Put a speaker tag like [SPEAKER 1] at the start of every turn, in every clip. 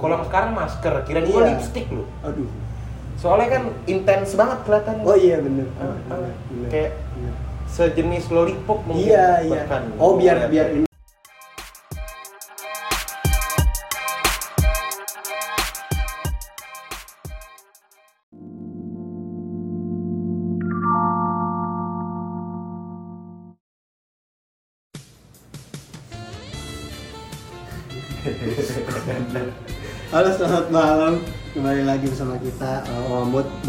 [SPEAKER 1] Kalau yang sekarang masker, kira gue
[SPEAKER 2] Iya.
[SPEAKER 1] lipstick lu.
[SPEAKER 2] aduh
[SPEAKER 1] Soalnya kan intens banget kelihatannya.
[SPEAKER 2] oh iya bener, bener,
[SPEAKER 1] ah.
[SPEAKER 2] bener, bener.
[SPEAKER 1] Kayak
[SPEAKER 2] Bener.
[SPEAKER 1] sejenis lollipop mungkin.
[SPEAKER 2] iya iya
[SPEAKER 1] bahkan.
[SPEAKER 2] oh biar biar
[SPEAKER 1] liatnya.
[SPEAKER 2] ini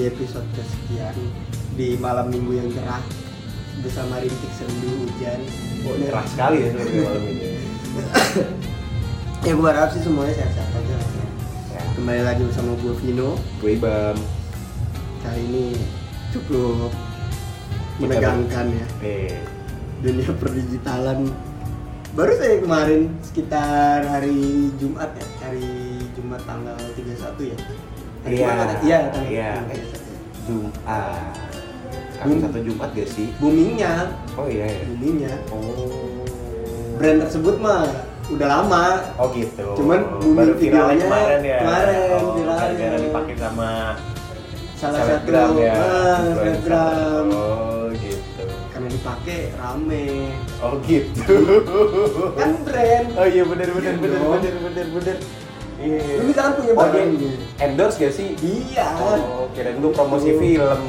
[SPEAKER 2] di episode kesekian di malam minggu yang cerah bersama rintik sendu hujan.
[SPEAKER 1] Oh, cerah sekali ya malam ini.
[SPEAKER 2] Ya gue harap sih semuanya sehat-sehat aja lah ya.
[SPEAKER 1] Ya.
[SPEAKER 2] Kembali lagi bersama gue Vino.
[SPEAKER 1] Gue Ibam.
[SPEAKER 2] Kali ini cukup menegangkan ya
[SPEAKER 1] Eh,
[SPEAKER 2] dunia perdigitalan. Baru saya kemarin sekitar hari Jumat ya, hari Jumat tanggal 31 ya.
[SPEAKER 1] Iya,
[SPEAKER 2] Iya,
[SPEAKER 1] iya.
[SPEAKER 2] 31.
[SPEAKER 1] Jumat. Kamu
[SPEAKER 2] Bum-
[SPEAKER 1] satu Jumat gak sih?
[SPEAKER 2] Boomingnya,
[SPEAKER 1] Oh iya ya.
[SPEAKER 2] boomingnya.
[SPEAKER 1] Oh.
[SPEAKER 2] Brand tersebut mah udah lama.
[SPEAKER 1] Oh gitu.
[SPEAKER 2] Cuman booming
[SPEAKER 1] baru viralnya
[SPEAKER 2] videonya
[SPEAKER 1] kemarin ya.
[SPEAKER 2] kemarin
[SPEAKER 1] oh,
[SPEAKER 2] viralnya.
[SPEAKER 1] gara-gara dipakai sama
[SPEAKER 2] Salah satu
[SPEAKER 1] selebgram ya.
[SPEAKER 2] ah, selebgram.
[SPEAKER 1] Oh gitu.
[SPEAKER 2] Karena dipakai rame.
[SPEAKER 1] Oh gitu.
[SPEAKER 2] Kan brand.
[SPEAKER 1] Oh iya benar benar
[SPEAKER 2] Iya
[SPEAKER 1] benar benar benar benar. Iya.
[SPEAKER 2] Kan punya
[SPEAKER 1] Oh,
[SPEAKER 2] barang
[SPEAKER 1] dia endorse gak sih?
[SPEAKER 2] Iya.
[SPEAKER 1] Oh, kirain lu promosi film.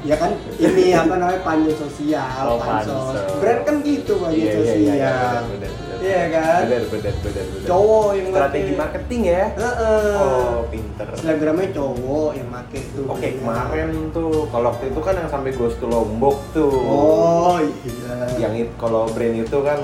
[SPEAKER 2] Ya kan ini apa namanya panjang sosial,
[SPEAKER 1] Oh,
[SPEAKER 2] pansos.
[SPEAKER 1] pansos.
[SPEAKER 2] Brand kan gitu
[SPEAKER 1] Iya iya
[SPEAKER 2] sosial.
[SPEAKER 1] iya iya benar. benar.
[SPEAKER 2] Iya kan?
[SPEAKER 1] Benar benar benar benar.
[SPEAKER 2] Cowok yang
[SPEAKER 1] Strategi
[SPEAKER 2] pakai.
[SPEAKER 1] marketing ya.
[SPEAKER 2] Heeh.
[SPEAKER 1] Oh, pinter.
[SPEAKER 2] Selebgramnya cowok yang make tuh.
[SPEAKER 1] Oke
[SPEAKER 2] Iya.
[SPEAKER 1] kemarin tuh kalau waktu itu kan yang sampai ghost to Lombok tuh.
[SPEAKER 2] Oh iya.
[SPEAKER 1] Yang itu kalau brand itu kan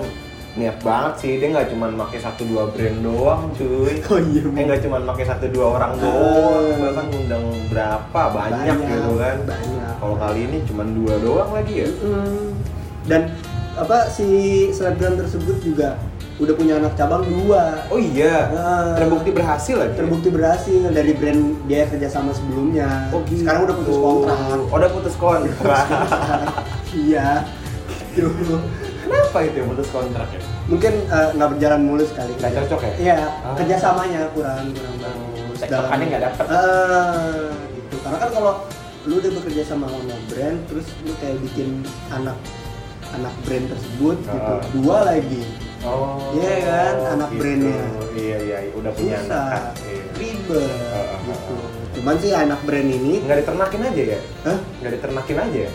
[SPEAKER 1] niat banget sih dia nggak cuma pakai satu dua brand doang cuy.
[SPEAKER 2] Oh iya.
[SPEAKER 1] Eh nggak cuma pakai satu dua orang
[SPEAKER 2] Ah.
[SPEAKER 1] doang, bahkan ngundang berapa banyak, gitu kan.
[SPEAKER 2] Banyak.
[SPEAKER 1] Kalau kali ini cuma dua doang lagi ya.
[SPEAKER 2] Mm. Dan apa si selebgram tersebut juga udah punya anak cabang dua.
[SPEAKER 1] Oh iya,
[SPEAKER 2] Ah.
[SPEAKER 1] terbukti berhasil lagi.
[SPEAKER 2] Terbukti berhasil dari brand dia kerjasama sebelumnya.
[SPEAKER 1] Oh, gitu.
[SPEAKER 2] Sekarang udah putus kontrak.
[SPEAKER 1] Oh, udah putus kontrak.
[SPEAKER 2] iya. Gitu.
[SPEAKER 1] Kenapa itu yang putus kontrak ya?
[SPEAKER 2] Mungkin eh, nggak berjalan mulus kali.
[SPEAKER 1] Nggak cocok ya?
[SPEAKER 2] Iya,
[SPEAKER 1] Ah.
[SPEAKER 2] kerjasamanya kurang kurang bagus.
[SPEAKER 1] tektokannya nggak dapet.
[SPEAKER 2] Ah, gitu. Karena kan kalau lu udah bekerja sama sama brand, terus lu kayak bikin anak anak brand tersebut gitu,
[SPEAKER 1] Ah.
[SPEAKER 2] dua lagi.
[SPEAKER 1] Oh.
[SPEAKER 2] Iya kan, anak brandnya.
[SPEAKER 1] Iya iya, udah punya anak.
[SPEAKER 2] Susah,
[SPEAKER 1] kan? Iya.
[SPEAKER 2] ribet
[SPEAKER 1] Ah, ah,
[SPEAKER 2] gitu.
[SPEAKER 1] ah.
[SPEAKER 2] Cuman sih anak brand ini
[SPEAKER 1] Nggak diternakin aja ya?
[SPEAKER 2] Hah?
[SPEAKER 1] Nggak diternakin aja ya?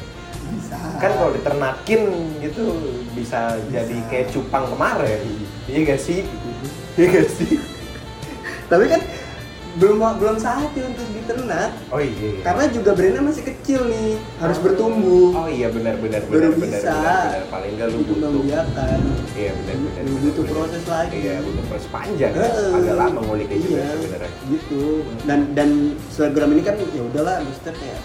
[SPEAKER 2] Bisa.
[SPEAKER 1] Kan kalau diternakin gitu bisa, jadi kayak cupang kemarin. Iya gak sih? Iya gak sih?
[SPEAKER 2] Tapi kan belum belum saatnya untuk diternak.
[SPEAKER 1] Oh iya.
[SPEAKER 2] Karena juga brandnya masih kecil nih, harus bertumbuh.
[SPEAKER 1] Oh iya benar benar
[SPEAKER 2] Baru
[SPEAKER 1] benar benar
[SPEAKER 2] bisa.
[SPEAKER 1] benar, benar. paling enggak lu butuh.
[SPEAKER 2] membiarkan.
[SPEAKER 1] Iya benar benar.
[SPEAKER 2] Lu butuh
[SPEAKER 1] benar.
[SPEAKER 2] proses lagi.
[SPEAKER 1] Iya butuh proses panjang. ya.
[SPEAKER 2] Heeh.
[SPEAKER 1] Agak lama nguliknya juga
[SPEAKER 2] Iya,
[SPEAKER 1] sebenarnya.
[SPEAKER 2] Gitu. Dan dan Instagram ini kan ya udahlah maksudnya kayak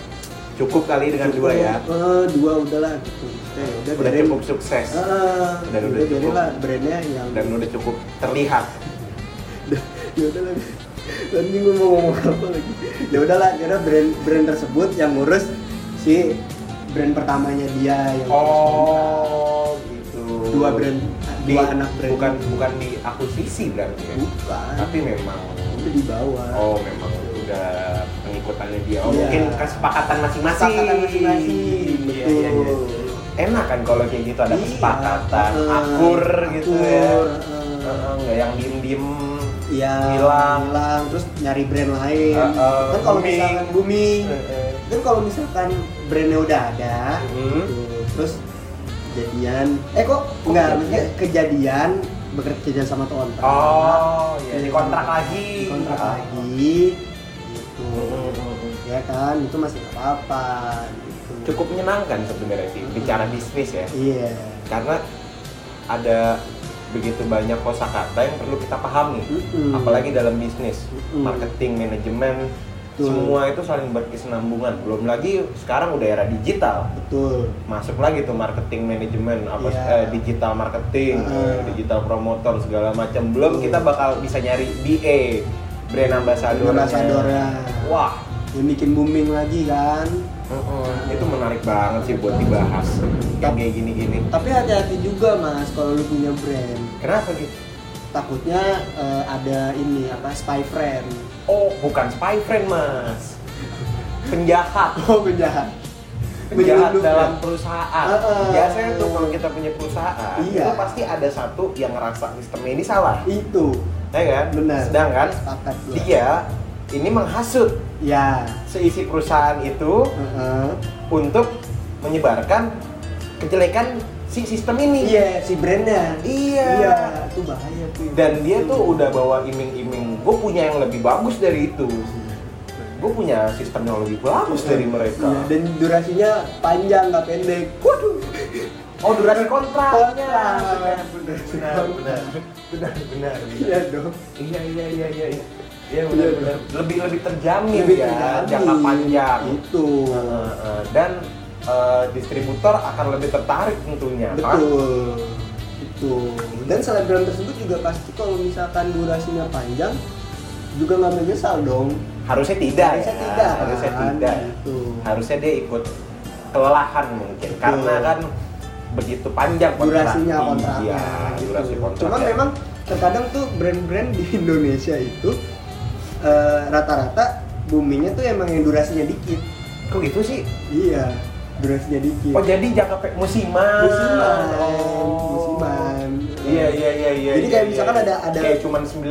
[SPEAKER 1] Cukup kali dengan dua ya.
[SPEAKER 2] Eh, dua udahlah gitu. Maksudnya ya udah
[SPEAKER 1] Udah
[SPEAKER 2] biarin-
[SPEAKER 1] cukup sukses
[SPEAKER 2] Heeh,
[SPEAKER 1] Dan
[SPEAKER 2] udah
[SPEAKER 1] udah cukup.
[SPEAKER 2] lah brandnya yang
[SPEAKER 1] dan udah cukup terlihat.
[SPEAKER 2] ya udahlah nanti gue mau ngomong apa lagi ya udahlah kira brand brand tersebut yang ngurus si brand pertamanya dia yang
[SPEAKER 1] Oh gitu.
[SPEAKER 2] dua brand
[SPEAKER 1] Di-
[SPEAKER 2] dua anak brand
[SPEAKER 1] bukan bukan di akuisisi berarti ya.
[SPEAKER 2] bukan
[SPEAKER 1] Tapi memang
[SPEAKER 2] itu di bawah
[SPEAKER 1] oh memang udah pengikutannya dia. Oh
[SPEAKER 2] Iya.
[SPEAKER 1] mungkin kesepakatan masing-masing.
[SPEAKER 2] Kesepakatan masing-masing,
[SPEAKER 1] Iya, iya, iya.
[SPEAKER 2] betul.
[SPEAKER 1] Enak kan kalau kayak gitu ada
[SPEAKER 2] Iya,
[SPEAKER 1] kesepakatan,
[SPEAKER 2] heeh,
[SPEAKER 1] akur gitu ya.
[SPEAKER 2] akur, heeh.
[SPEAKER 1] Heeh, nggak yang diem-diem
[SPEAKER 2] Iya,
[SPEAKER 1] Hilang.
[SPEAKER 2] hilang, terus nyari brand lain.
[SPEAKER 1] Heeh,
[SPEAKER 2] kan kalau misalkan booming,
[SPEAKER 1] Heeh.
[SPEAKER 2] kan kalau misalkan brandnya udah ada,
[SPEAKER 1] Hmm.
[SPEAKER 2] gitu, terus kejadian, eh kok enggak,
[SPEAKER 1] kejadian?
[SPEAKER 2] maksudnya kejadian bekerja sama kontrak.
[SPEAKER 1] Oh, iya di kontrak lagi.
[SPEAKER 2] Kontrak
[SPEAKER 1] Ah.
[SPEAKER 2] lagi, gitu. Ya kan, itu masih nggak apa-apa. Gitu.
[SPEAKER 1] Cukup menyenangkan sebenarnya sih bicara bisnis ya.
[SPEAKER 2] Iya.
[SPEAKER 1] Karena ada begitu banyak kosakata yang perlu kita pahami.
[SPEAKER 2] Mm-mm.
[SPEAKER 1] Apalagi dalam bisnis,
[SPEAKER 2] Mm-mm.
[SPEAKER 1] marketing, manajemen,
[SPEAKER 2] Betul.
[SPEAKER 1] semua itu saling berkesinambungan. Belum lagi sekarang udah era digital.
[SPEAKER 2] Betul.
[SPEAKER 1] Masuk lagi tuh marketing manajemen, apa
[SPEAKER 2] Iya.
[SPEAKER 1] eh, digital marketing, eh, digital promotor segala macam. Belum kita bakal bisa nyari BA, brand ambassador.
[SPEAKER 2] Ambassadornya.
[SPEAKER 1] Wah,
[SPEAKER 2] Bikin booming lagi kan.
[SPEAKER 1] Heeh, itu menarik banget sih buat dibahas yang kayak gini-gini.
[SPEAKER 2] Tapi hati-hati juga mas kalau lu punya brand.
[SPEAKER 1] Kenapa gitu?
[SPEAKER 2] takutnya eh, ada ini apa spy friend
[SPEAKER 1] Oh, bukan spy friend, Mas. Penjahat.
[SPEAKER 2] oh penjahat
[SPEAKER 1] penjahat dalam
[SPEAKER 2] ya?
[SPEAKER 1] perusahaan.
[SPEAKER 2] Heeh.
[SPEAKER 1] Biasanya tuh kalau kita punya perusahaan,
[SPEAKER 2] Iya.
[SPEAKER 1] itu pasti ada satu yang ngerasa sistemnya ini salah,
[SPEAKER 2] itu
[SPEAKER 1] ya kan?
[SPEAKER 2] benar
[SPEAKER 1] Sedangkan dia ini menghasut
[SPEAKER 2] ya
[SPEAKER 1] seisi perusahaan itu
[SPEAKER 2] Heeh.
[SPEAKER 1] untuk menyebarkan kejelekan si sistem ini.
[SPEAKER 2] iya si brandnya
[SPEAKER 1] Iya.
[SPEAKER 2] iya itu bahaya tuh
[SPEAKER 1] Dan dia tuh udah bawa iming-iming, gue punya yang lebih bagus dari itu. Gue punya sistem yang lebih bagus dari mereka.
[SPEAKER 2] Iya, dan durasinya panjang nggak pendek waduh
[SPEAKER 1] Oh durasi kontraknya.
[SPEAKER 2] Kontrak.
[SPEAKER 1] Benar, benar, benar, benar, benar.
[SPEAKER 2] iya dong
[SPEAKER 1] Iya, iya, iya, iya. Iya. Iya
[SPEAKER 2] Iya.
[SPEAKER 1] Lebih lebih terjamin
[SPEAKER 2] Lebih
[SPEAKER 1] ya,
[SPEAKER 2] terjamin.
[SPEAKER 1] jangka panjang.
[SPEAKER 2] itu.
[SPEAKER 1] Dan eh, distributor akan lebih tertarik tentunya. kan?
[SPEAKER 2] betul itu dan selebgram tersebut juga pasti kalau misalkan durasinya panjang juga nggak menyesal dong
[SPEAKER 1] Harusnya tidak
[SPEAKER 2] Harusnya
[SPEAKER 1] ya.
[SPEAKER 2] tidak,
[SPEAKER 1] Harusnya
[SPEAKER 2] kan?
[SPEAKER 1] tidak.
[SPEAKER 2] Gitu.
[SPEAKER 1] Harusnya dia ikut kelelahan mungkin karena kan begitu panjang kontrak.
[SPEAKER 2] durasinya kontraknya
[SPEAKER 1] Iya,
[SPEAKER 2] gitu.
[SPEAKER 1] durasi kontrak.
[SPEAKER 2] Cuman
[SPEAKER 1] ya.
[SPEAKER 2] memang terkadang tuh brand-brand di Indonesia itu eh, rata-rata boomingnya tuh emang yang durasinya dikit.
[SPEAKER 1] kok gitu sih?
[SPEAKER 2] Iya, durasinya dikit.
[SPEAKER 1] Oh jadi jangka musiman.
[SPEAKER 2] musiman,
[SPEAKER 1] Oh.
[SPEAKER 2] musiman.
[SPEAKER 1] Iya iya iya iya.
[SPEAKER 2] Jadi
[SPEAKER 1] iya,
[SPEAKER 2] kayak
[SPEAKER 1] iya.
[SPEAKER 2] misalkan ada ada
[SPEAKER 1] kayak cuman 19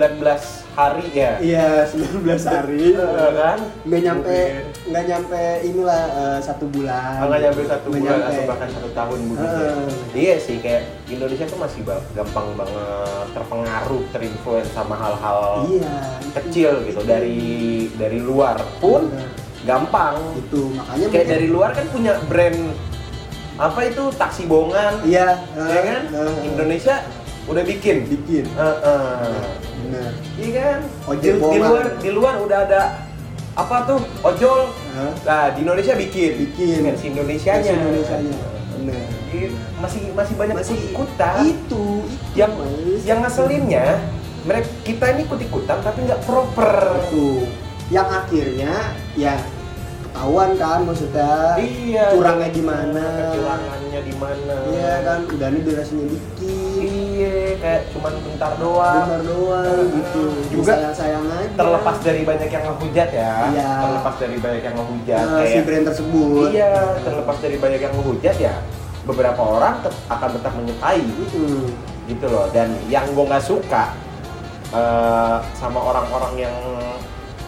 [SPEAKER 1] hari ya.
[SPEAKER 2] Iya, 19 hari.
[SPEAKER 1] Iya, kan?
[SPEAKER 2] Nggak nyampe
[SPEAKER 1] Mungkin.
[SPEAKER 2] nggak nyampe inilah eh, satu bulan.
[SPEAKER 1] Oh, nggak nyampe satu
[SPEAKER 2] Nggak
[SPEAKER 1] bulan
[SPEAKER 2] nyampe.
[SPEAKER 1] atau bahkan satu tahun begitu. ya.
[SPEAKER 2] Heeh.
[SPEAKER 1] Iya sih kayak Indonesia tuh masih gampang banget terpengaruh, terinfluence sama hal-hal
[SPEAKER 2] Iya.
[SPEAKER 1] kecil gitu dari dari luar pun
[SPEAKER 2] Benar.
[SPEAKER 1] gampang.
[SPEAKER 2] Itu makanya
[SPEAKER 1] Kayak
[SPEAKER 2] mungkin-
[SPEAKER 1] dari luar kan punya brand apa itu taksi bongan,
[SPEAKER 2] Iya,
[SPEAKER 1] ya kan?
[SPEAKER 2] eh,
[SPEAKER 1] Indonesia udah bikin.
[SPEAKER 2] bikin.
[SPEAKER 1] Heeh.
[SPEAKER 2] Benar.
[SPEAKER 1] Iya kan? Di, di luar di luar udah ada apa tuh ojol.
[SPEAKER 2] Hah?
[SPEAKER 1] Nah di Indonesia bikin.
[SPEAKER 2] Bikin.
[SPEAKER 1] Versi Indonesianya.
[SPEAKER 2] Versi Indonesianya. Benar.
[SPEAKER 1] Iya, Masih masih banyak
[SPEAKER 2] Masih
[SPEAKER 1] ikutan.
[SPEAKER 2] Itu, itu
[SPEAKER 1] yang
[SPEAKER 2] Mas.
[SPEAKER 1] yang ngeselinnya mereka kita ini ikut ikutan tapi nggak proper.
[SPEAKER 2] itu yang akhirnya ya ketahuan kan maksudnya
[SPEAKER 1] Iya.
[SPEAKER 2] curangnya di mana
[SPEAKER 1] Kecurangannya di mana?
[SPEAKER 2] iya kan udah ini durasinya dikit
[SPEAKER 1] Iya, kayak cuman bentar doang.
[SPEAKER 2] benar doang gitu
[SPEAKER 1] Juga
[SPEAKER 2] sayang sayang aja
[SPEAKER 1] Terlepas dari banyak yang ngehujat ya.
[SPEAKER 2] Iya.
[SPEAKER 1] Terlepas dari banyak yang ngehujat
[SPEAKER 2] Nah, si
[SPEAKER 1] kayak
[SPEAKER 2] brand tersebut
[SPEAKER 1] Iya, terlepas dari banyak yang menghujat ya, beberapa orang tet- akan tetap menyukai
[SPEAKER 2] Mm-mm.
[SPEAKER 1] gitu loh. Dan yang gue nggak suka eh, sama orang-orang yang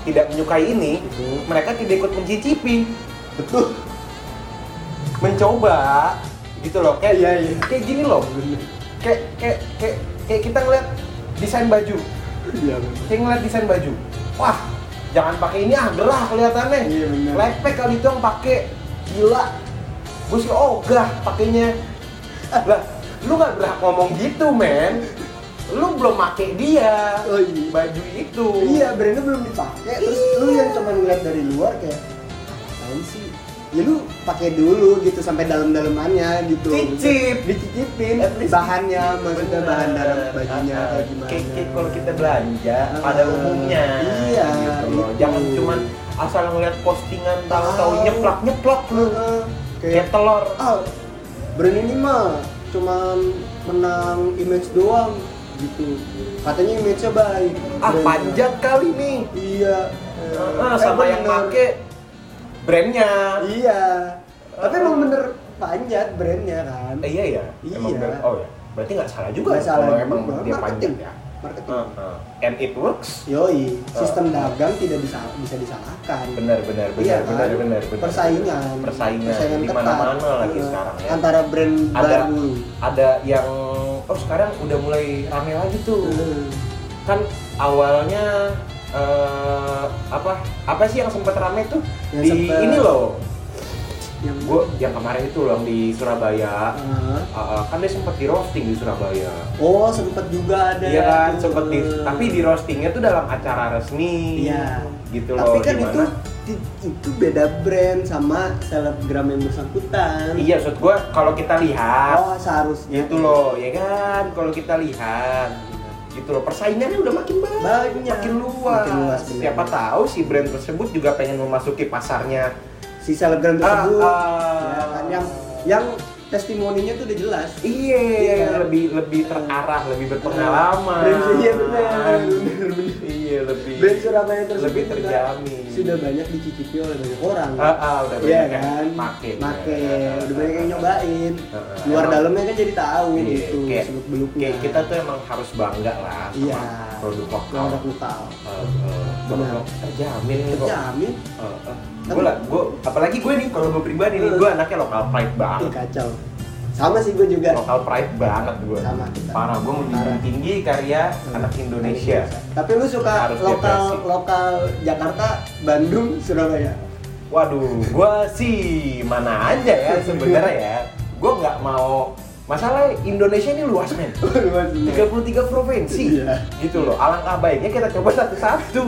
[SPEAKER 1] tidak menyukai ini,
[SPEAKER 2] Gitu.
[SPEAKER 1] mereka tidak ikut mencicipi,
[SPEAKER 2] betul.
[SPEAKER 1] Mencoba gitu loh. Kayak
[SPEAKER 2] Iya, iya.
[SPEAKER 1] kayak gini loh, kayak kayak kayak kayak kita ngeliat desain baju,
[SPEAKER 2] iya
[SPEAKER 1] kayak ngeliat desain baju, wah jangan pakai ini ah gerah kelihatannya,
[SPEAKER 2] Iya, benar.
[SPEAKER 1] lepek kali itu yang pakai gila, gue sih ogah pakainya, lah lu nggak berhak ngomong gitu men, lu belum pakai dia
[SPEAKER 2] oh iya
[SPEAKER 1] baju itu,
[SPEAKER 2] iya brandnya belum dipakai terus
[SPEAKER 1] Iya.
[SPEAKER 2] lu yang cuma ngeliat dari luar kayak apaan sih ya lu pakai dulu gitu sampai dalam-dalamannya gitu
[SPEAKER 1] Cicip.
[SPEAKER 2] dicicipin bahannya maksudnya
[SPEAKER 1] Bener.
[SPEAKER 2] bahan dalam bajunya
[SPEAKER 1] Ah,
[SPEAKER 2] kayak gimana
[SPEAKER 1] kayak, kalau kita belanja
[SPEAKER 2] Ah,
[SPEAKER 1] pada umumnya
[SPEAKER 2] iya,
[SPEAKER 1] gitu loh.
[SPEAKER 2] itu.
[SPEAKER 1] jangan cuman asal ngeliat postingan tahu-tahu
[SPEAKER 2] Tahu.
[SPEAKER 1] nyeplak nyeplok lu
[SPEAKER 2] Heeh.
[SPEAKER 1] kayak
[SPEAKER 2] kayak
[SPEAKER 1] telur
[SPEAKER 2] ah brand ini mah cuman menang image doang gitu. Katanya image-nya baik.
[SPEAKER 1] Ah panjat kali nih.
[SPEAKER 2] Iya.
[SPEAKER 1] Ah,
[SPEAKER 2] Eh,
[SPEAKER 1] sama yang
[SPEAKER 2] bener.
[SPEAKER 1] make brandnya.
[SPEAKER 2] Iya. Tapi emang bener panjat brandnya kan?
[SPEAKER 1] Eh, iya ya emang
[SPEAKER 2] Iya.
[SPEAKER 1] brand- oh ya berarti nggak salah juga
[SPEAKER 2] Nggak
[SPEAKER 1] ya
[SPEAKER 2] salah
[SPEAKER 1] kalau
[SPEAKER 2] juga.
[SPEAKER 1] emang dia panjat
[SPEAKER 2] Marketing.
[SPEAKER 1] ya.
[SPEAKER 2] Marketing.
[SPEAKER 1] Ah, ah. and it works?
[SPEAKER 2] Yoi. Sistem dagang tidak bisa bisa disalahkan.
[SPEAKER 1] Benar benar benar
[SPEAKER 2] Iya
[SPEAKER 1] benar
[SPEAKER 2] kan?
[SPEAKER 1] benar benar
[SPEAKER 2] persaingan.
[SPEAKER 1] Persaingan. Di
[SPEAKER 2] ketat.
[SPEAKER 1] mana-mana lagi
[SPEAKER 2] Eh,
[SPEAKER 1] sekarang ya.
[SPEAKER 2] Antara brand
[SPEAKER 1] Ada.
[SPEAKER 2] baru.
[SPEAKER 1] ada yang oh sekarang udah mulai rame lagi tuh.
[SPEAKER 2] Eh,
[SPEAKER 1] kan awalnya eh, apa apa sih yang sempat rame tuh?
[SPEAKER 2] Yang
[SPEAKER 1] di
[SPEAKER 2] sempet-
[SPEAKER 1] ini loh.
[SPEAKER 2] yang
[SPEAKER 1] gua yang kemarin itu loh di Surabaya.
[SPEAKER 2] Ah.
[SPEAKER 1] Uh, uh, kan dia sempat di roasting di Surabaya.
[SPEAKER 2] Oh sempet juga ada
[SPEAKER 1] iya kan sempat di tapi di roastingnya tuh dalam acara resmi.
[SPEAKER 2] Iya.
[SPEAKER 1] gitu
[SPEAKER 2] tapi
[SPEAKER 1] loh
[SPEAKER 2] kan itu
[SPEAKER 1] di mana
[SPEAKER 2] di- itu beda brand sama selebgram yang bersangkutan
[SPEAKER 1] iya maksud gua kalau kita lihat
[SPEAKER 2] oh seharusnya
[SPEAKER 1] gitu loh ya kan kalau kita lihat gitu loh persaingannya udah makin banyak,
[SPEAKER 2] Banyak.
[SPEAKER 1] makin luas,
[SPEAKER 2] Makin luas, bener.
[SPEAKER 1] siapa tahu si brand tersebut juga pengen memasuki pasarnya
[SPEAKER 2] si selebgram tersebut
[SPEAKER 1] Ah, ah.
[SPEAKER 2] ya kan yang yang testimoninya tuh udah jelas.
[SPEAKER 1] Iya,
[SPEAKER 2] Iya
[SPEAKER 1] lebih lebih terarah, lebih berpengalaman.
[SPEAKER 2] Iya benar, benar benar.
[SPEAKER 1] Iya, lebih
[SPEAKER 2] Brand Surabaya tersebut
[SPEAKER 1] lebih
[SPEAKER 2] sudah-
[SPEAKER 1] terjamin.
[SPEAKER 2] Sudah banyak dicicipi oleh banyak orang.
[SPEAKER 1] Ah, ah, udah banyak yang
[SPEAKER 2] kan?
[SPEAKER 1] make.
[SPEAKER 2] Make,
[SPEAKER 1] Ya.
[SPEAKER 2] udah banyak yang nyobain.
[SPEAKER 1] Ah, ah.
[SPEAKER 2] Luar
[SPEAKER 1] Emang-
[SPEAKER 2] dalamnya kan jadi tahu
[SPEAKER 1] Iya,
[SPEAKER 2] gitu,
[SPEAKER 1] kayak,
[SPEAKER 2] seluk beluknya.
[SPEAKER 1] kayak kita tuh emang harus bangga lah sama
[SPEAKER 2] Iya.
[SPEAKER 1] produk lokal.
[SPEAKER 2] produk lokal.
[SPEAKER 1] Uh, uh,
[SPEAKER 2] Benar.
[SPEAKER 1] terjamin kok.
[SPEAKER 2] Terjamin.
[SPEAKER 1] Uh, uh. Gue apalagi gue nih kalau gue pribadi nih,
[SPEAKER 2] Uh.
[SPEAKER 1] gue anaknya lokal pride banget.
[SPEAKER 2] kacau. Sama sih gue juga.
[SPEAKER 1] Lokal pride banget gue.
[SPEAKER 2] Sama kita.
[SPEAKER 1] Parah, gue menjunjung tinggi karya
[SPEAKER 2] Hmm.
[SPEAKER 1] anak Indonesia.
[SPEAKER 2] Tapi lu suka
[SPEAKER 1] Harus
[SPEAKER 2] lokal
[SPEAKER 1] depresi.
[SPEAKER 2] lokal Jakarta, Bandung, Surabaya.
[SPEAKER 1] Waduh, gue sih mana aja ya sebenarnya ya. Gue nggak mau masalah Indonesia ini luas men. 33 provinsi
[SPEAKER 2] Iya.
[SPEAKER 1] gitu loh. Alangkah baiknya kita coba satu-satu.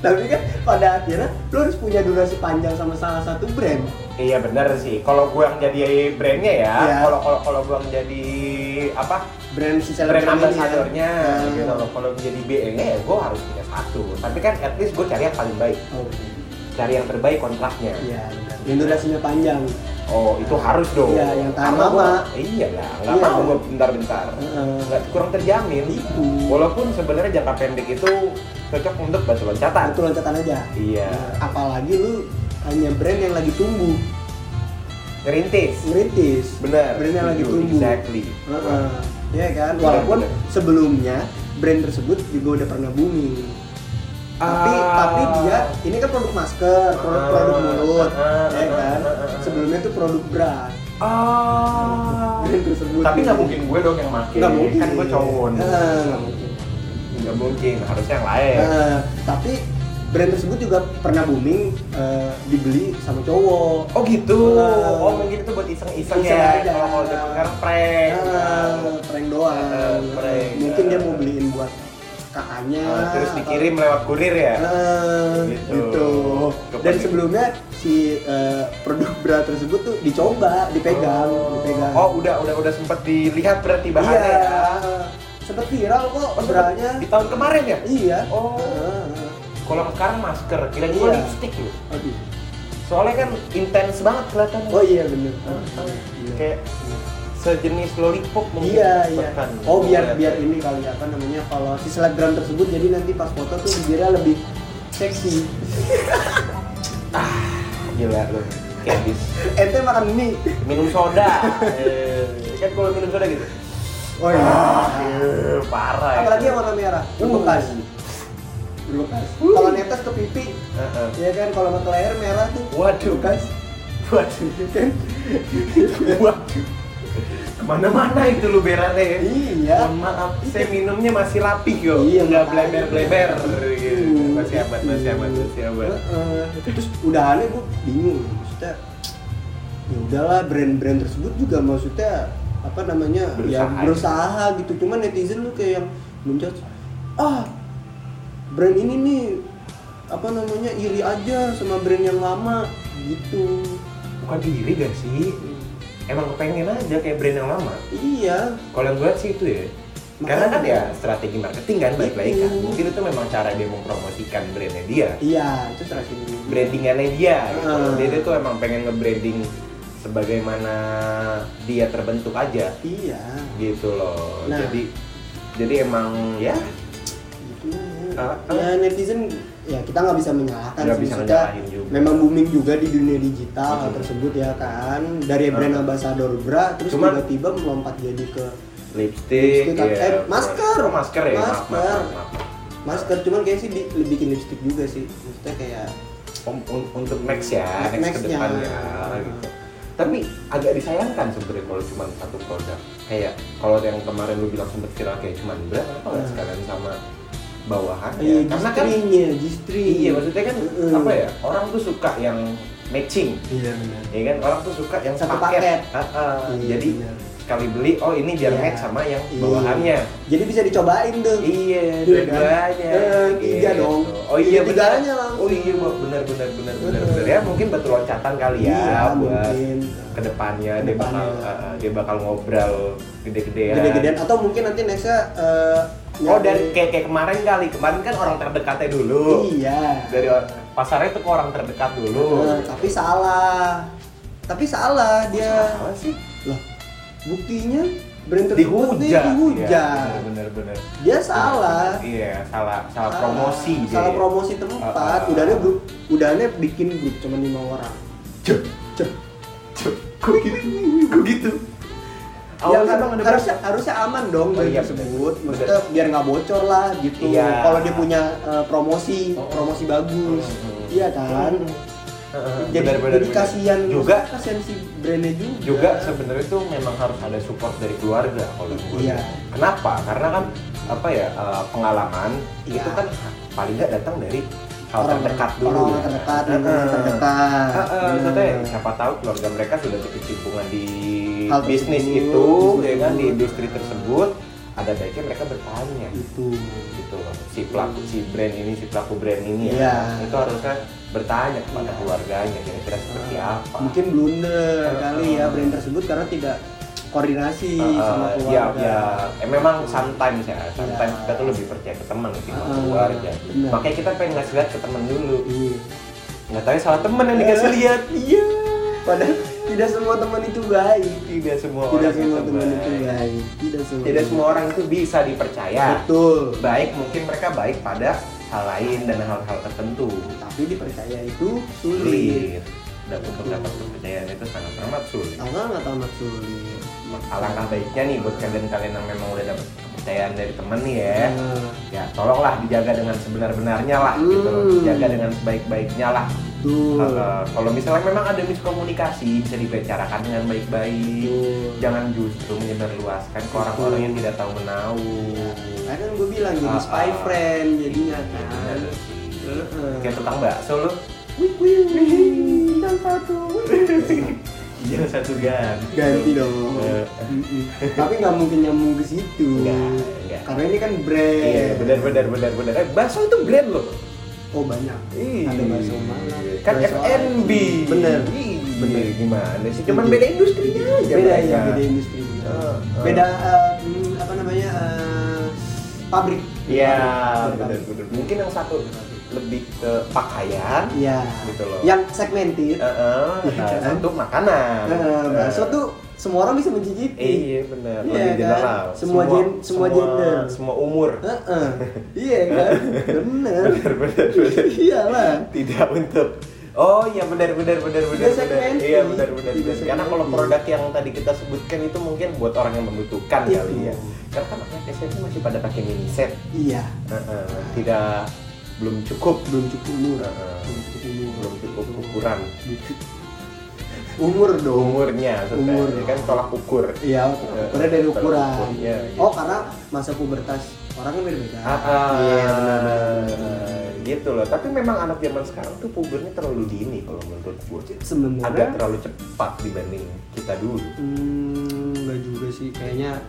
[SPEAKER 2] Tapi kan pada akhirnya lu harus punya durasi panjang sama salah satu brand.
[SPEAKER 1] Iya bener sih. Kalau gue yang jadi brandnya ya,
[SPEAKER 2] Iya.
[SPEAKER 1] kalau kalau kalau gue yang jadi apa
[SPEAKER 2] Brand si
[SPEAKER 1] brand
[SPEAKER 2] ini ya. Hmm.
[SPEAKER 1] gitu loh. Kalau jadi BE-nya ya gue harus punya satu. Tapi kan at least gue cari yang paling baik,
[SPEAKER 2] Oke.
[SPEAKER 1] cari yang terbaik kontraknya.
[SPEAKER 2] Iya, benar. Yang durasinya panjang.
[SPEAKER 1] Oh itu harus dong.
[SPEAKER 2] Iya, yang tahan
[SPEAKER 1] Karena
[SPEAKER 2] lama.
[SPEAKER 1] gua- iya lah, nggak
[SPEAKER 2] Iya.
[SPEAKER 1] mau gue bentar-bentar. Nggak kurang terjamin.
[SPEAKER 2] Itu.
[SPEAKER 1] Walaupun sebenarnya jangka pendek itu cocok untuk batu loncatan.
[SPEAKER 2] Itu loncatan aja.
[SPEAKER 1] Iya.
[SPEAKER 2] Apalagi lu hanya brand yang lagi tumbuh,
[SPEAKER 1] Ngerintis.
[SPEAKER 2] ngerintis.
[SPEAKER 1] Bener.
[SPEAKER 2] Brand yang lagi tumbuh.
[SPEAKER 1] Exactly.
[SPEAKER 2] Heeh. Iya kan?
[SPEAKER 1] Benar,
[SPEAKER 2] Walaupun
[SPEAKER 1] benar.
[SPEAKER 2] sebelumnya brand tersebut juga udah pernah booming. Tapi
[SPEAKER 1] Ah.
[SPEAKER 2] tapi dia ini kan produk masker, produk produk
[SPEAKER 1] Ah.
[SPEAKER 2] mulut,
[SPEAKER 1] Ah.
[SPEAKER 2] ya kan?
[SPEAKER 1] Ah. Ah.
[SPEAKER 2] Sebelumnya tuh produk bra.
[SPEAKER 1] Ah.
[SPEAKER 2] Brand tersebut.
[SPEAKER 1] Tapi nggak mungkin gue dong yang make.
[SPEAKER 2] Nggak mungkin.
[SPEAKER 1] Kan gue cowok.
[SPEAKER 2] Nggak mungkin.
[SPEAKER 1] Nggak mungkin. Harusnya yang lain.
[SPEAKER 2] Nah, tapi brand tersebut juga pernah booming eh, dibeli sama cowok.
[SPEAKER 1] Oh gitu.
[SPEAKER 2] Ah.
[SPEAKER 1] Oh mungkin itu buat iseng-iseng
[SPEAKER 2] Iseng
[SPEAKER 1] ya.
[SPEAKER 2] aja.
[SPEAKER 1] Kalau zaman sekarang prank.
[SPEAKER 2] Ah, prank doang.
[SPEAKER 1] Ah, prank.
[SPEAKER 2] Mungkin dia mau beliin buat kakaknya.
[SPEAKER 1] Ah, terus
[SPEAKER 2] atau-
[SPEAKER 1] dikirim lewat kurir ya.
[SPEAKER 2] Ah,
[SPEAKER 1] Gitu.
[SPEAKER 2] gitu. Dan sebelumnya si eh, produk bra tersebut tuh dicoba, dipegang, dipegang.
[SPEAKER 1] Oh, udah udah udah sempat dilihat berarti bahannya
[SPEAKER 2] iya.
[SPEAKER 1] ya.
[SPEAKER 2] Sempat viral kok
[SPEAKER 1] Oh,
[SPEAKER 2] branya.
[SPEAKER 1] di tahun kemarin ya?
[SPEAKER 2] Iya.
[SPEAKER 1] Oh.
[SPEAKER 2] Ah.
[SPEAKER 1] Kalau sekarang masker, kira gue
[SPEAKER 2] Iya.
[SPEAKER 1] lipstick loh.
[SPEAKER 2] Aduh.
[SPEAKER 1] Soalnya kan intens banget kelihatannya.
[SPEAKER 2] Oh iya bener.
[SPEAKER 1] Ah, ah.
[SPEAKER 2] Iya.
[SPEAKER 1] Kayak sejenis lollipop mungkin.
[SPEAKER 2] Iya iya. Oh biar
[SPEAKER 1] Kelihatan.
[SPEAKER 2] biar ini kali apa namanya kalau si selebgram tersebut jadi nanti pas foto tuh bibirnya lebih seksi.
[SPEAKER 1] Gila lu. Habis
[SPEAKER 2] Ente makan mie.
[SPEAKER 1] minum soda. eh, kan kalau minum soda gitu.
[SPEAKER 2] Oh iya.
[SPEAKER 1] Eh, parah.
[SPEAKER 2] Apalagi yang warna merah, berbekas. Berbekas. Kalau netes ke pipi,
[SPEAKER 1] Heeh.
[SPEAKER 2] ya kan kalau ke leher merah tuh.
[SPEAKER 1] Waduh.
[SPEAKER 2] Bekas.
[SPEAKER 1] Waduh.
[SPEAKER 2] Kan?
[SPEAKER 1] Waduh. Ke mana-mana itu lu berannya ya.
[SPEAKER 2] Iya.
[SPEAKER 1] Mohon maaf, saya minumnya masih rapi kok.
[SPEAKER 2] Iya,
[SPEAKER 1] nggak
[SPEAKER 2] makanya.
[SPEAKER 1] bleber-bleber. gitu.
[SPEAKER 2] Itu.
[SPEAKER 1] Masih aman, masih aman, masih aman.
[SPEAKER 2] Heeh. Terus udahannya gue bingung, maksudnya ya udahlah brand-brand tersebut juga maksudnya apa namanya ya
[SPEAKER 1] Berusaha.
[SPEAKER 2] berusaha gitu cuman netizen lu kayak yang menjudge ah brand ini nih apa namanya iri aja sama brand yang lama gitu
[SPEAKER 1] Bukan iri gak sih? Emang kepengen aja kayak brand yang lama.
[SPEAKER 2] iya
[SPEAKER 1] Kalau yang gue sih itu ya. Karena kan ya strategi marketing kan baik lagi kan.
[SPEAKER 2] Itu.
[SPEAKER 1] Mungkin itu memang cara dia mempromosikan brandnya dia.
[SPEAKER 2] iya itu strategi
[SPEAKER 1] Brandingannya dia. Gitu.
[SPEAKER 2] Ah.
[SPEAKER 1] Dia, dia tuh emang pengen nge-branding sebagaimana dia terbentuk aja
[SPEAKER 2] iya
[SPEAKER 1] gitu loh.
[SPEAKER 2] Nah.
[SPEAKER 1] Jadi jadi emang ya
[SPEAKER 2] gitu
[SPEAKER 1] Ah, ah.
[SPEAKER 2] ya netizen ya kita nggak bisa menyalahkan
[SPEAKER 1] Nggak
[SPEAKER 2] sih,
[SPEAKER 1] bisa juga.
[SPEAKER 2] memang booming juga di dunia digital hal
[SPEAKER 1] Mhm.
[SPEAKER 2] tersebut ya kan dari brand
[SPEAKER 1] Ah.
[SPEAKER 2] ambassador bra terus
[SPEAKER 1] Cuman-
[SPEAKER 2] tiba-tiba melompat jadi ke
[SPEAKER 1] lipstick,
[SPEAKER 2] Lipstick,
[SPEAKER 1] ya.
[SPEAKER 2] eh, masker.
[SPEAKER 1] Oh, masker ya.
[SPEAKER 2] Masker.
[SPEAKER 1] maaf, maaf, maaf.
[SPEAKER 2] masker cuman kayak sih bi- bikin lipstick juga sih maksudnya kayak
[SPEAKER 1] Om- un- untuk next ya,
[SPEAKER 2] Next-
[SPEAKER 1] next, ke
[SPEAKER 2] nextnya.
[SPEAKER 1] depannya gitu. Tapi agak disayangkan sebenarnya kalau cuma satu produk. Kayak kalau yang kemarin lu bilang sempet viral kayak cuma bra, apa nggak
[SPEAKER 2] Hmm.
[SPEAKER 1] sekalian sama bawahannya?
[SPEAKER 2] iya
[SPEAKER 1] Karena kan
[SPEAKER 2] G-stringnya G-string
[SPEAKER 1] iya maksudnya kan
[SPEAKER 2] Mm-mm.
[SPEAKER 1] apa ya? Orang tuh suka yang matching.
[SPEAKER 2] iya benar
[SPEAKER 1] Ya kan orang tuh suka yang
[SPEAKER 2] Satu
[SPEAKER 1] paket.
[SPEAKER 2] paket.
[SPEAKER 1] Ah, ah.
[SPEAKER 2] Iya,
[SPEAKER 1] Jadi
[SPEAKER 2] benar.
[SPEAKER 1] sekali beli oh ini biar
[SPEAKER 2] Iya.
[SPEAKER 1] match sama yang
[SPEAKER 2] Iya.
[SPEAKER 1] bawahannya.
[SPEAKER 2] jadi bisa dicobain tuh
[SPEAKER 1] Iya,
[SPEAKER 2] Iya kan?
[SPEAKER 1] dua-duanya.
[SPEAKER 2] Eh, tiga
[SPEAKER 1] Gitu.
[SPEAKER 2] dong.
[SPEAKER 1] Oh iya benar.
[SPEAKER 2] langsung.
[SPEAKER 1] Oh iya benar benar benar benar
[SPEAKER 2] Bener.
[SPEAKER 1] benar ya mungkin batu loncatan kali ya
[SPEAKER 2] Iya,
[SPEAKER 1] buat
[SPEAKER 2] mungkin.
[SPEAKER 1] ke depannya dia bakal
[SPEAKER 2] Ke depannya.
[SPEAKER 1] uh, dia bakal ngobrol gede-gedean.
[SPEAKER 2] gede-gedean atau mungkin nanti nextnya eh,
[SPEAKER 1] Oh
[SPEAKER 2] nyari-
[SPEAKER 1] dari kayak kayak kemarin kali kemarin kan orang terdekatnya dulu.
[SPEAKER 2] iya
[SPEAKER 1] Dari pasarnya tuh ke orang terdekat dulu.
[SPEAKER 2] Eh, tapi salah tapi salah dia
[SPEAKER 1] Salah sih.
[SPEAKER 2] lah buktinya brand tersebut dia
[SPEAKER 1] Dihujat.
[SPEAKER 2] dihujat
[SPEAKER 1] Iya, bener bener.
[SPEAKER 2] dia salah
[SPEAKER 1] Iya, salah salah promosi dia.
[SPEAKER 2] salah promosi tempat
[SPEAKER 1] Ah, ah.
[SPEAKER 2] udahnya grup udahnya bikin grup cuma lima orang
[SPEAKER 1] Cuk,
[SPEAKER 2] Cep.
[SPEAKER 1] cuk. Kok gitu? Kok gitu?
[SPEAKER 2] Ya,
[SPEAKER 1] Awalnya
[SPEAKER 2] kan, harusnya harusnya aman dong
[SPEAKER 1] Oh, iya,
[SPEAKER 2] tersebut maksudnya biar nggak bocor lah gitu.
[SPEAKER 1] Iya.
[SPEAKER 2] kalau dia punya eh, promosi
[SPEAKER 1] Oh.
[SPEAKER 2] promosi bagus.
[SPEAKER 1] Hmm.
[SPEAKER 2] iya kan? Jadi
[SPEAKER 1] bener, bener,
[SPEAKER 2] jadi kasihan
[SPEAKER 1] juga
[SPEAKER 2] kasihan si brandnya juga.
[SPEAKER 1] juga sebenarnya tuh memang harus ada support dari keluarga kalau gue
[SPEAKER 2] Iya.
[SPEAKER 1] kenapa? Karena kan apa ya eh, pengalaman
[SPEAKER 2] Iya.
[SPEAKER 1] itu kan paling nggak datang dari hal
[SPEAKER 2] orang
[SPEAKER 1] terdekat dulu
[SPEAKER 2] orang
[SPEAKER 1] ya.
[SPEAKER 2] terdekat lingkungan terdekat.
[SPEAKER 1] Heeh,
[SPEAKER 2] Bener.
[SPEAKER 1] maksudnya siapa tahu keluarga mereka sudah berkecimpungan di
[SPEAKER 2] Hal
[SPEAKER 1] bisnis itu
[SPEAKER 2] bisnis
[SPEAKER 1] ya kan di industri tersebut ada baiknya mereka bertanya.
[SPEAKER 2] Itu.
[SPEAKER 1] Gitu loh si pelaku si brand ini si pelaku brand ini ya.
[SPEAKER 2] Iya.
[SPEAKER 1] itu harusnya bertanya kepada
[SPEAKER 2] Iya.
[SPEAKER 1] keluarganya kira-kira seperti apa.
[SPEAKER 2] Mungkin blunder kali ya brand tersebut karena tidak koordinasi
[SPEAKER 1] Uh,
[SPEAKER 2] sama
[SPEAKER 1] uh,
[SPEAKER 2] keluarga
[SPEAKER 1] ya, ya, eh, memang sometimes ya, sometimes
[SPEAKER 2] Iya.
[SPEAKER 1] kita tuh lebih percaya ke teman ketimbang
[SPEAKER 2] Uh,
[SPEAKER 1] keluarga.
[SPEAKER 2] benar.
[SPEAKER 1] Makanya kita pengen ngasih lihat ke teman dulu.
[SPEAKER 2] Iya.
[SPEAKER 1] Nggak tahu ya salah teman yang dikasih lihat. Iya.
[SPEAKER 2] padahal tidak semua teman itu baik
[SPEAKER 1] Tidak semua
[SPEAKER 2] tidak
[SPEAKER 1] orang
[SPEAKER 2] semua
[SPEAKER 1] itu
[SPEAKER 2] teman itu
[SPEAKER 1] baik.
[SPEAKER 2] baik tidak semua
[SPEAKER 1] Tidak semua orang itu bisa dipercaya.
[SPEAKER 2] betul
[SPEAKER 1] Baik mungkin mereka baik pada hal lain dan hal-hal tertentu.
[SPEAKER 2] tapi dipercaya itu sulit
[SPEAKER 1] Sulit. Dan untuk dapat kepercayaan itu sangat amat sulit.
[SPEAKER 2] awal nggak tamat sulit
[SPEAKER 1] Alangkah baiknya nih buat kalian-kalian yang memang udah dapat kepercayaan dari temen nih ya.
[SPEAKER 2] Nah,
[SPEAKER 1] ya tolonglah dijaga dengan sebenar-benarnya lah gitu.
[SPEAKER 2] Hmm.
[SPEAKER 1] jaga dengan sebaik-baiknya lah. Uh, kalau misalnya memang ada miskomunikasi bisa dibicarakan dengan baik-baik.
[SPEAKER 2] Betul.
[SPEAKER 1] jangan justru menyebarluaskan ke orang-orang yang tidak tahu menahu.
[SPEAKER 2] Nah, kan gue bilang jadi spy friend jadinya kan.
[SPEAKER 1] Bener sih.
[SPEAKER 2] Heeh.
[SPEAKER 1] kayak tukang bakso lu.
[SPEAKER 2] Wih wih wih. Dan satu
[SPEAKER 1] jangan satu ganti
[SPEAKER 2] ganti dong
[SPEAKER 1] Eh.
[SPEAKER 2] Mm-mm. tapi nggak mungkin nyambung ke situ
[SPEAKER 1] Nggak, nggak.
[SPEAKER 2] karena ini kan brand
[SPEAKER 1] iya benar benar benar benar eh, bakso itu brand loh
[SPEAKER 2] oh banyak
[SPEAKER 1] Iya.
[SPEAKER 2] ada bakso mana
[SPEAKER 1] kan FNB
[SPEAKER 2] bener
[SPEAKER 1] Iya,
[SPEAKER 2] Bener.
[SPEAKER 1] gimana sih cuman beda industrinya aja
[SPEAKER 2] beda
[SPEAKER 1] mereka.
[SPEAKER 2] ya beda industri
[SPEAKER 1] Ah, ah.
[SPEAKER 2] beda eh, hmm, apa namanya eh, pabrik
[SPEAKER 1] Iya,
[SPEAKER 2] Beda
[SPEAKER 1] benar benar. Mungkin yang satu lebih ke pakaian,
[SPEAKER 2] Iya.
[SPEAKER 1] gitu loh.
[SPEAKER 2] Yang segmented.
[SPEAKER 1] Eh, eh,
[SPEAKER 2] Iya
[SPEAKER 1] nah,
[SPEAKER 2] kan?
[SPEAKER 1] satu makanan.
[SPEAKER 2] Nah, bakso
[SPEAKER 1] Eh,
[SPEAKER 2] tuh semua orang bisa mencicipi.
[SPEAKER 1] Iya benar,
[SPEAKER 2] Iya,
[SPEAKER 1] lebih
[SPEAKER 2] kan?
[SPEAKER 1] general.
[SPEAKER 2] Semua gen- semua gender.
[SPEAKER 1] semua umur.
[SPEAKER 2] Heeh. iya kan?
[SPEAKER 1] Benar benar benar.
[SPEAKER 2] Iyalah.
[SPEAKER 1] Tidak untuk Oh iya benar benar benar benar benar. Iya benar benar. Karena kalau produk yang tadi kita sebutkan itu mungkin buat orang yang membutuhkan
[SPEAKER 2] Itu.
[SPEAKER 1] kali ya. Karena kan anak SMP masih pada pakai mini set.
[SPEAKER 2] Iya.
[SPEAKER 1] Heeh, tidak belum cukup.
[SPEAKER 2] Belum cukup umur.
[SPEAKER 1] Heeh.
[SPEAKER 2] Belum cukup umur.
[SPEAKER 1] belum cukup ukuran
[SPEAKER 2] Umur dong.
[SPEAKER 1] umurnya
[SPEAKER 2] Umur.
[SPEAKER 1] Ini kan tolak ukur
[SPEAKER 2] Iya, ukurnya dari ukuran.
[SPEAKER 1] ukur, iya, iya.
[SPEAKER 2] Oh, karena masa pubertas orangnya beda-beda.
[SPEAKER 1] Ah, ah,
[SPEAKER 2] Iya, benar
[SPEAKER 1] gitu loh tapi memang anak zaman sekarang tuh pubernya terlalu dini kalau menurut gue agak
[SPEAKER 2] Sebenarnya
[SPEAKER 1] terlalu cepat dibanding kita dulu
[SPEAKER 2] Hmm, enggak juga sih kayaknya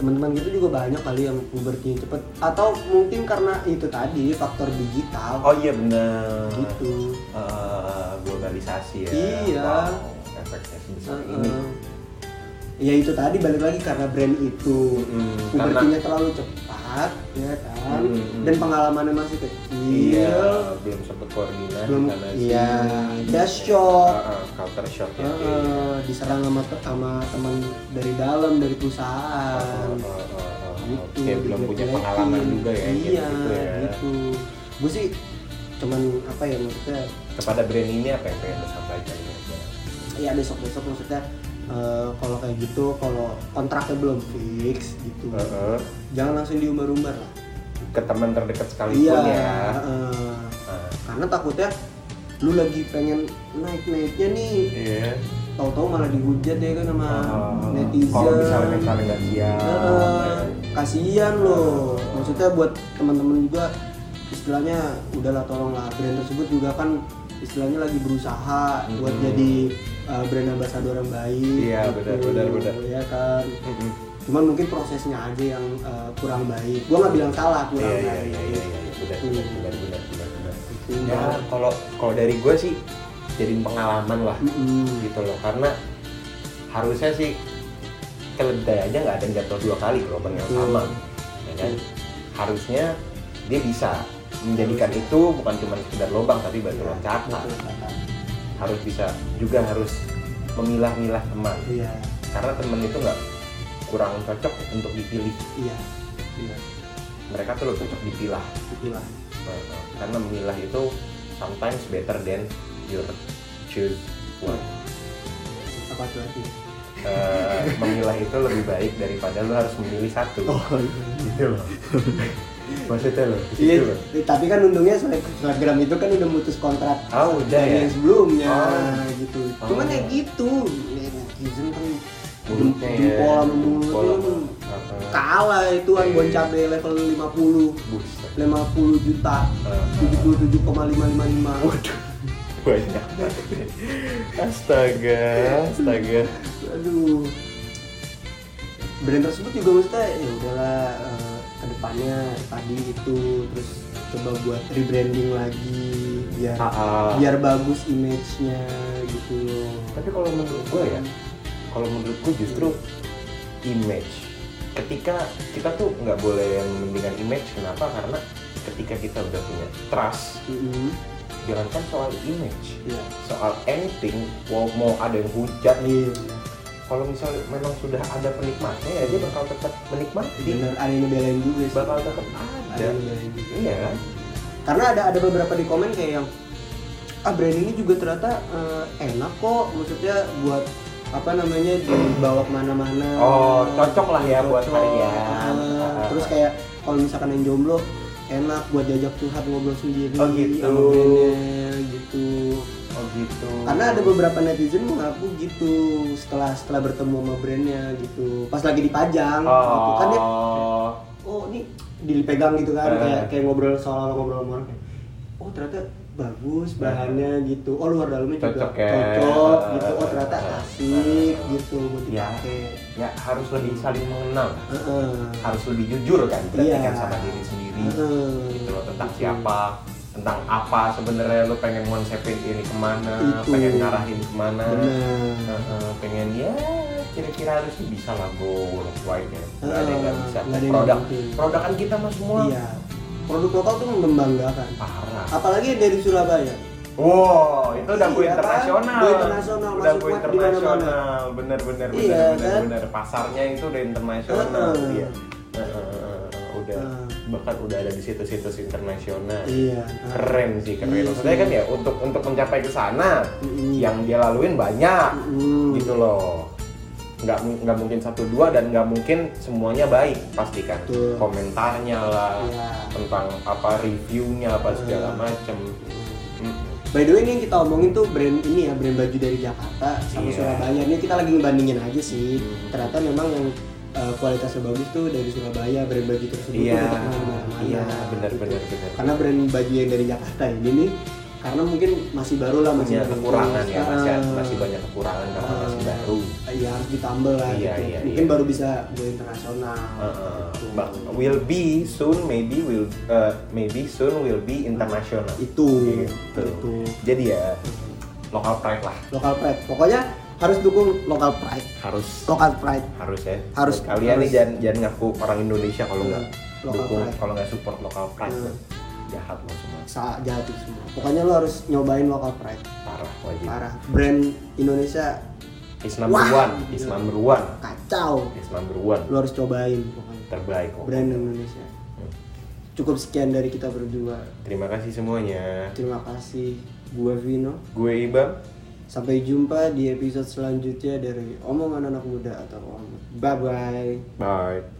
[SPEAKER 2] teman-teman gitu juga banyak kali yang pubertinya cepet. Atau mungkin karena itu tadi faktor digital.
[SPEAKER 1] Oh iya benar
[SPEAKER 2] gitu.
[SPEAKER 1] Eh, globalisasi ya.
[SPEAKER 2] Iya.
[SPEAKER 1] Wow, efeknya sebesar
[SPEAKER 2] Heeh.
[SPEAKER 1] ini.
[SPEAKER 2] Ya itu tadi balik lagi karena brand itu.
[SPEAKER 1] Mm,
[SPEAKER 2] pubertinya terlalu cepat ya kan?
[SPEAKER 1] Mm,
[SPEAKER 2] dan pengalamannya masih kecil.
[SPEAKER 1] Iya belum sempet koordinasi
[SPEAKER 2] belum
[SPEAKER 1] karena
[SPEAKER 2] iya dia shock
[SPEAKER 1] Ah, ah, culture shock ya.
[SPEAKER 2] Heeh, diserang sama sama teman dari dalam dari
[SPEAKER 1] Ah,
[SPEAKER 2] perusahaan
[SPEAKER 1] ah, ah, ah,
[SPEAKER 2] gitu
[SPEAKER 1] Kayak belum punya pengalaman juga ya kayak
[SPEAKER 2] iya
[SPEAKER 1] gitu ya.
[SPEAKER 2] gitu. Gue sih cuman apa ya maksudnya
[SPEAKER 1] kepada brand ini apa yang pengen lo sampaikan? Ya?
[SPEAKER 2] ya besok besok maksudnya eh, kalau kayak gitu kalau kontraknya belum fix gitu.
[SPEAKER 1] Heeh.
[SPEAKER 2] jangan langsung diumbar-umbar lah.
[SPEAKER 1] Ke teman terdekat sekalipun
[SPEAKER 2] iya
[SPEAKER 1] ya.
[SPEAKER 2] heeh.
[SPEAKER 1] Ah,
[SPEAKER 2] karena takutnya lu lagi pengen naik naiknya nih.
[SPEAKER 1] Iya.
[SPEAKER 2] Tahu-tahu malah dihujat ya kan sama
[SPEAKER 1] Ah,
[SPEAKER 2] netizen.
[SPEAKER 1] Kalau misalnya misalnya nggak siap
[SPEAKER 2] Heeh, kasihan loh maksudnya buat teman-teman juga istilahnya udahlah tolonglah. Brand tersebut juga kan istilahnya lagi berusaha
[SPEAKER 1] Mm-mm.
[SPEAKER 2] buat jadi uh, brand ambassador yang baik
[SPEAKER 1] Iya, benar, benar, benar.
[SPEAKER 2] ya kan?
[SPEAKER 1] Mm-mm.
[SPEAKER 2] cuman mungkin prosesnya aja yang uh, kurang baik. Gua nggak bilang salah
[SPEAKER 1] iya
[SPEAKER 2] kurang
[SPEAKER 1] iya
[SPEAKER 2] baik.
[SPEAKER 1] iya iya iya. Benar
[SPEAKER 2] Gitu.
[SPEAKER 1] benar benar benar benar
[SPEAKER 2] Itu,
[SPEAKER 1] ya kalau kalau dari gue sih jadi pengalaman lah.
[SPEAKER 2] Mm-mm.
[SPEAKER 1] gitu loh. Karena harusnya sih keledai aja nggak ada yang jatuh dua kali ke lubang yang sama ya kan? Harusnya dia bisa menjadikan itu bukan cuma sekedar lubang tapi batu loncatan.
[SPEAKER 2] Betul, Kakak.
[SPEAKER 1] Harus bisa juga harus memilah-milah teman.
[SPEAKER 2] Iya.
[SPEAKER 1] Karena temen itu nggak kurang cocok untuk dipilih.
[SPEAKER 2] Iya iya.
[SPEAKER 1] Mereka tuh lebih cocok dipilah.
[SPEAKER 2] Itulah
[SPEAKER 1] Uh, karena memilah itu sometimes better than your choose one.
[SPEAKER 2] Apa tuh artinya?
[SPEAKER 1] Uh, memilah itu lebih baik daripada lu harus memilih satu.
[SPEAKER 2] Oh
[SPEAKER 1] gitu loh maksudnya lo
[SPEAKER 2] iya
[SPEAKER 1] loh
[SPEAKER 2] tapi kan untungnya seleb- selebgram itu kan udah mutus kontrak
[SPEAKER 1] Oh, udah ya?
[SPEAKER 2] yang sebelumnya
[SPEAKER 1] Oh.
[SPEAKER 2] gitu
[SPEAKER 1] Oh.
[SPEAKER 2] cuman ya gitu netizen kan
[SPEAKER 1] Mulutnya ya,
[SPEAKER 2] jempol sama mulut
[SPEAKER 1] jempol
[SPEAKER 2] kan kalah itu kan bon cabe level 50
[SPEAKER 1] Buset.
[SPEAKER 2] 50 juta
[SPEAKER 1] Uh-uh.
[SPEAKER 2] 77,555
[SPEAKER 1] Waduh, banyak. Astaga, astaga.
[SPEAKER 2] aduh brand tersebut juga maksudnya ya udahlah eh, ke depannya tadi itu terus coba buat rebranding lagi biar
[SPEAKER 1] Ah, ah.
[SPEAKER 2] biar bagus image-nya gitu loh
[SPEAKER 1] Tapi kalau menurut gue ya, kalau menurut gue justru image. Ketika kita tuh nggak boleh mementingkan image, kenapa? Karena ketika kita udah punya trust,
[SPEAKER 2] Mm-mm.
[SPEAKER 1] jangankan soal image,
[SPEAKER 2] Iya.
[SPEAKER 1] soal anything, mau, mau ada yang hujat,
[SPEAKER 2] Iya.
[SPEAKER 1] Kalau misalnya memang sudah ada penikmatnya ya dia bakal tetap menikmati,
[SPEAKER 2] bener ada yang ngebelain juga sih
[SPEAKER 1] bakal tetap
[SPEAKER 2] ada
[SPEAKER 1] Iya kan?
[SPEAKER 2] karena ada ada beberapa di komen kayak yang ah brand ini juga ternyata eh, enak kok maksudnya buat apa namanya dibawa ke mana-mana
[SPEAKER 1] Oh, cocok lah ya buat
[SPEAKER 2] Cocok.
[SPEAKER 1] harian.
[SPEAKER 2] Ah, terus kayak kalau misalkan yang jomblo enak buat diajak curhat ngobrol sendiri
[SPEAKER 1] Oh, gitu.
[SPEAKER 2] Gitu. karena ada beberapa netizen mengaku gitu setelah setelah bertemu sama brandnya gitu pas lagi dipajang
[SPEAKER 1] oh.
[SPEAKER 2] gitu kan dia oh ini dipegang gitu kan
[SPEAKER 1] Eh.
[SPEAKER 2] kayak kayak ngobrol soal ngobrol kayak oh ternyata bagus bahannya gitu oh luar dalamnya juga
[SPEAKER 1] Cocok ya.
[SPEAKER 2] cocok gitu oh
[SPEAKER 1] Eh.
[SPEAKER 2] ternyata asik gitu buat
[SPEAKER 1] Ya.
[SPEAKER 2] dipakai
[SPEAKER 1] ya harus lebih saling mengenal
[SPEAKER 2] Heeh.
[SPEAKER 1] harus lebih jujur kan berarti
[SPEAKER 2] Iya.
[SPEAKER 1] kan sama diri sendiri
[SPEAKER 2] Heeh.
[SPEAKER 1] gitu loh tentang
[SPEAKER 2] Gitu.
[SPEAKER 1] siapa tentang apa sebenarnya lo pengen konsepin ini ke mana
[SPEAKER 2] Itu.
[SPEAKER 1] pengen ngarahin ke mana
[SPEAKER 2] benar
[SPEAKER 1] Heeh, pengen ya kira-kira harusnya bisa lah go worldwide ya nggak ada yang nggak bisa
[SPEAKER 2] yang
[SPEAKER 1] produk produk kan kita mah semua
[SPEAKER 2] iya produk lokal tuh membanggakan
[SPEAKER 1] parah
[SPEAKER 2] apalagi dari Surabaya
[SPEAKER 1] Wow, itu udah go
[SPEAKER 2] Iya, kan?
[SPEAKER 1] internasional.
[SPEAKER 2] Go internasional,
[SPEAKER 1] udah
[SPEAKER 2] mana-mana.
[SPEAKER 1] internasional. Bener bener bener
[SPEAKER 2] Iya,
[SPEAKER 1] bener
[SPEAKER 2] kan?
[SPEAKER 1] bener. Pasarnya itu udah internasional
[SPEAKER 2] Heeh.
[SPEAKER 1] dia. Heeh, udah
[SPEAKER 2] Heeh.
[SPEAKER 1] bahkan udah ada di situs-situs internasional.
[SPEAKER 2] iya
[SPEAKER 1] Keren sih, keren.
[SPEAKER 2] Iya
[SPEAKER 1] Maksudnya kan ya untuk untuk mencapai ke sana
[SPEAKER 2] Mm-mm.
[SPEAKER 1] yang dia laluin banyak
[SPEAKER 2] Mm.
[SPEAKER 1] gitu loh. Nggak, nggak mungkin satu dua dan nggak mungkin semuanya baik pasti kan.
[SPEAKER 2] Betul.
[SPEAKER 1] Komentarnya lah
[SPEAKER 2] Iya.
[SPEAKER 1] tentang apa reviewnya apa segala
[SPEAKER 2] Iya.
[SPEAKER 1] macem.
[SPEAKER 2] By the way ini yang kita omongin tuh brand ini ya brand baju dari Jakarta sama
[SPEAKER 1] Iya.
[SPEAKER 2] Surabaya. Ini kita lagi ngebandingin aja sih.
[SPEAKER 1] Hmm.
[SPEAKER 2] Ternyata memang yang uh, kualitasnya bagus tuh dari Surabaya brand baju tersebut
[SPEAKER 1] Iya,
[SPEAKER 2] mana-mana.
[SPEAKER 1] iya, benar,
[SPEAKER 2] gitu.
[SPEAKER 1] benar, benar.
[SPEAKER 2] Karena brand baju yang dari Jakarta ini nih karena mungkin masih baru lah masih baru.
[SPEAKER 1] kekurangan ya masih
[SPEAKER 2] Ah,
[SPEAKER 1] masih banyak kekurangan karena masih
[SPEAKER 2] ah,
[SPEAKER 1] baru
[SPEAKER 2] Iya harus ditambah lah
[SPEAKER 1] Iya,
[SPEAKER 2] gitu.
[SPEAKER 1] iya,
[SPEAKER 2] mungkin
[SPEAKER 1] iya.
[SPEAKER 2] baru bisa go internasional.
[SPEAKER 1] Uh, uh,
[SPEAKER 2] gitu.
[SPEAKER 1] will be soon maybe will uh, maybe soon will be international
[SPEAKER 2] itu
[SPEAKER 1] Gitu.
[SPEAKER 2] itu
[SPEAKER 1] jadi ya local pride lah
[SPEAKER 2] lokal pride. Pokoknya harus dukung lokal pride.
[SPEAKER 1] harus
[SPEAKER 2] Lokal pride.
[SPEAKER 1] harus ya
[SPEAKER 2] Harus,
[SPEAKER 1] kalian nih
[SPEAKER 2] harus.
[SPEAKER 1] jangan jangan ngaku orang Indonesia kalau nggak
[SPEAKER 2] Local
[SPEAKER 1] dukung kalau nggak support local pride
[SPEAKER 2] Hmm.
[SPEAKER 1] jahat lo semua
[SPEAKER 2] Sa jahat itu semua. Pokoknya lo harus nyobain lokal pride.
[SPEAKER 1] parah wajib
[SPEAKER 2] Parah. Brand Indonesia
[SPEAKER 1] is number
[SPEAKER 2] Wah.
[SPEAKER 1] one is number one
[SPEAKER 2] kacau.
[SPEAKER 1] is number one
[SPEAKER 2] Lo harus cobain pokoknya.
[SPEAKER 1] terbaik kok
[SPEAKER 2] Brand Indonesia.
[SPEAKER 1] Hmm.
[SPEAKER 2] Cukup sekian dari kita berdua.
[SPEAKER 1] terima kasih semuanya
[SPEAKER 2] Terima kasih. Gua Vino.
[SPEAKER 1] gue Ibam
[SPEAKER 2] Sampai jumpa di episode selanjutnya dari Omongan Anak Muda atau Bye bye.
[SPEAKER 1] bye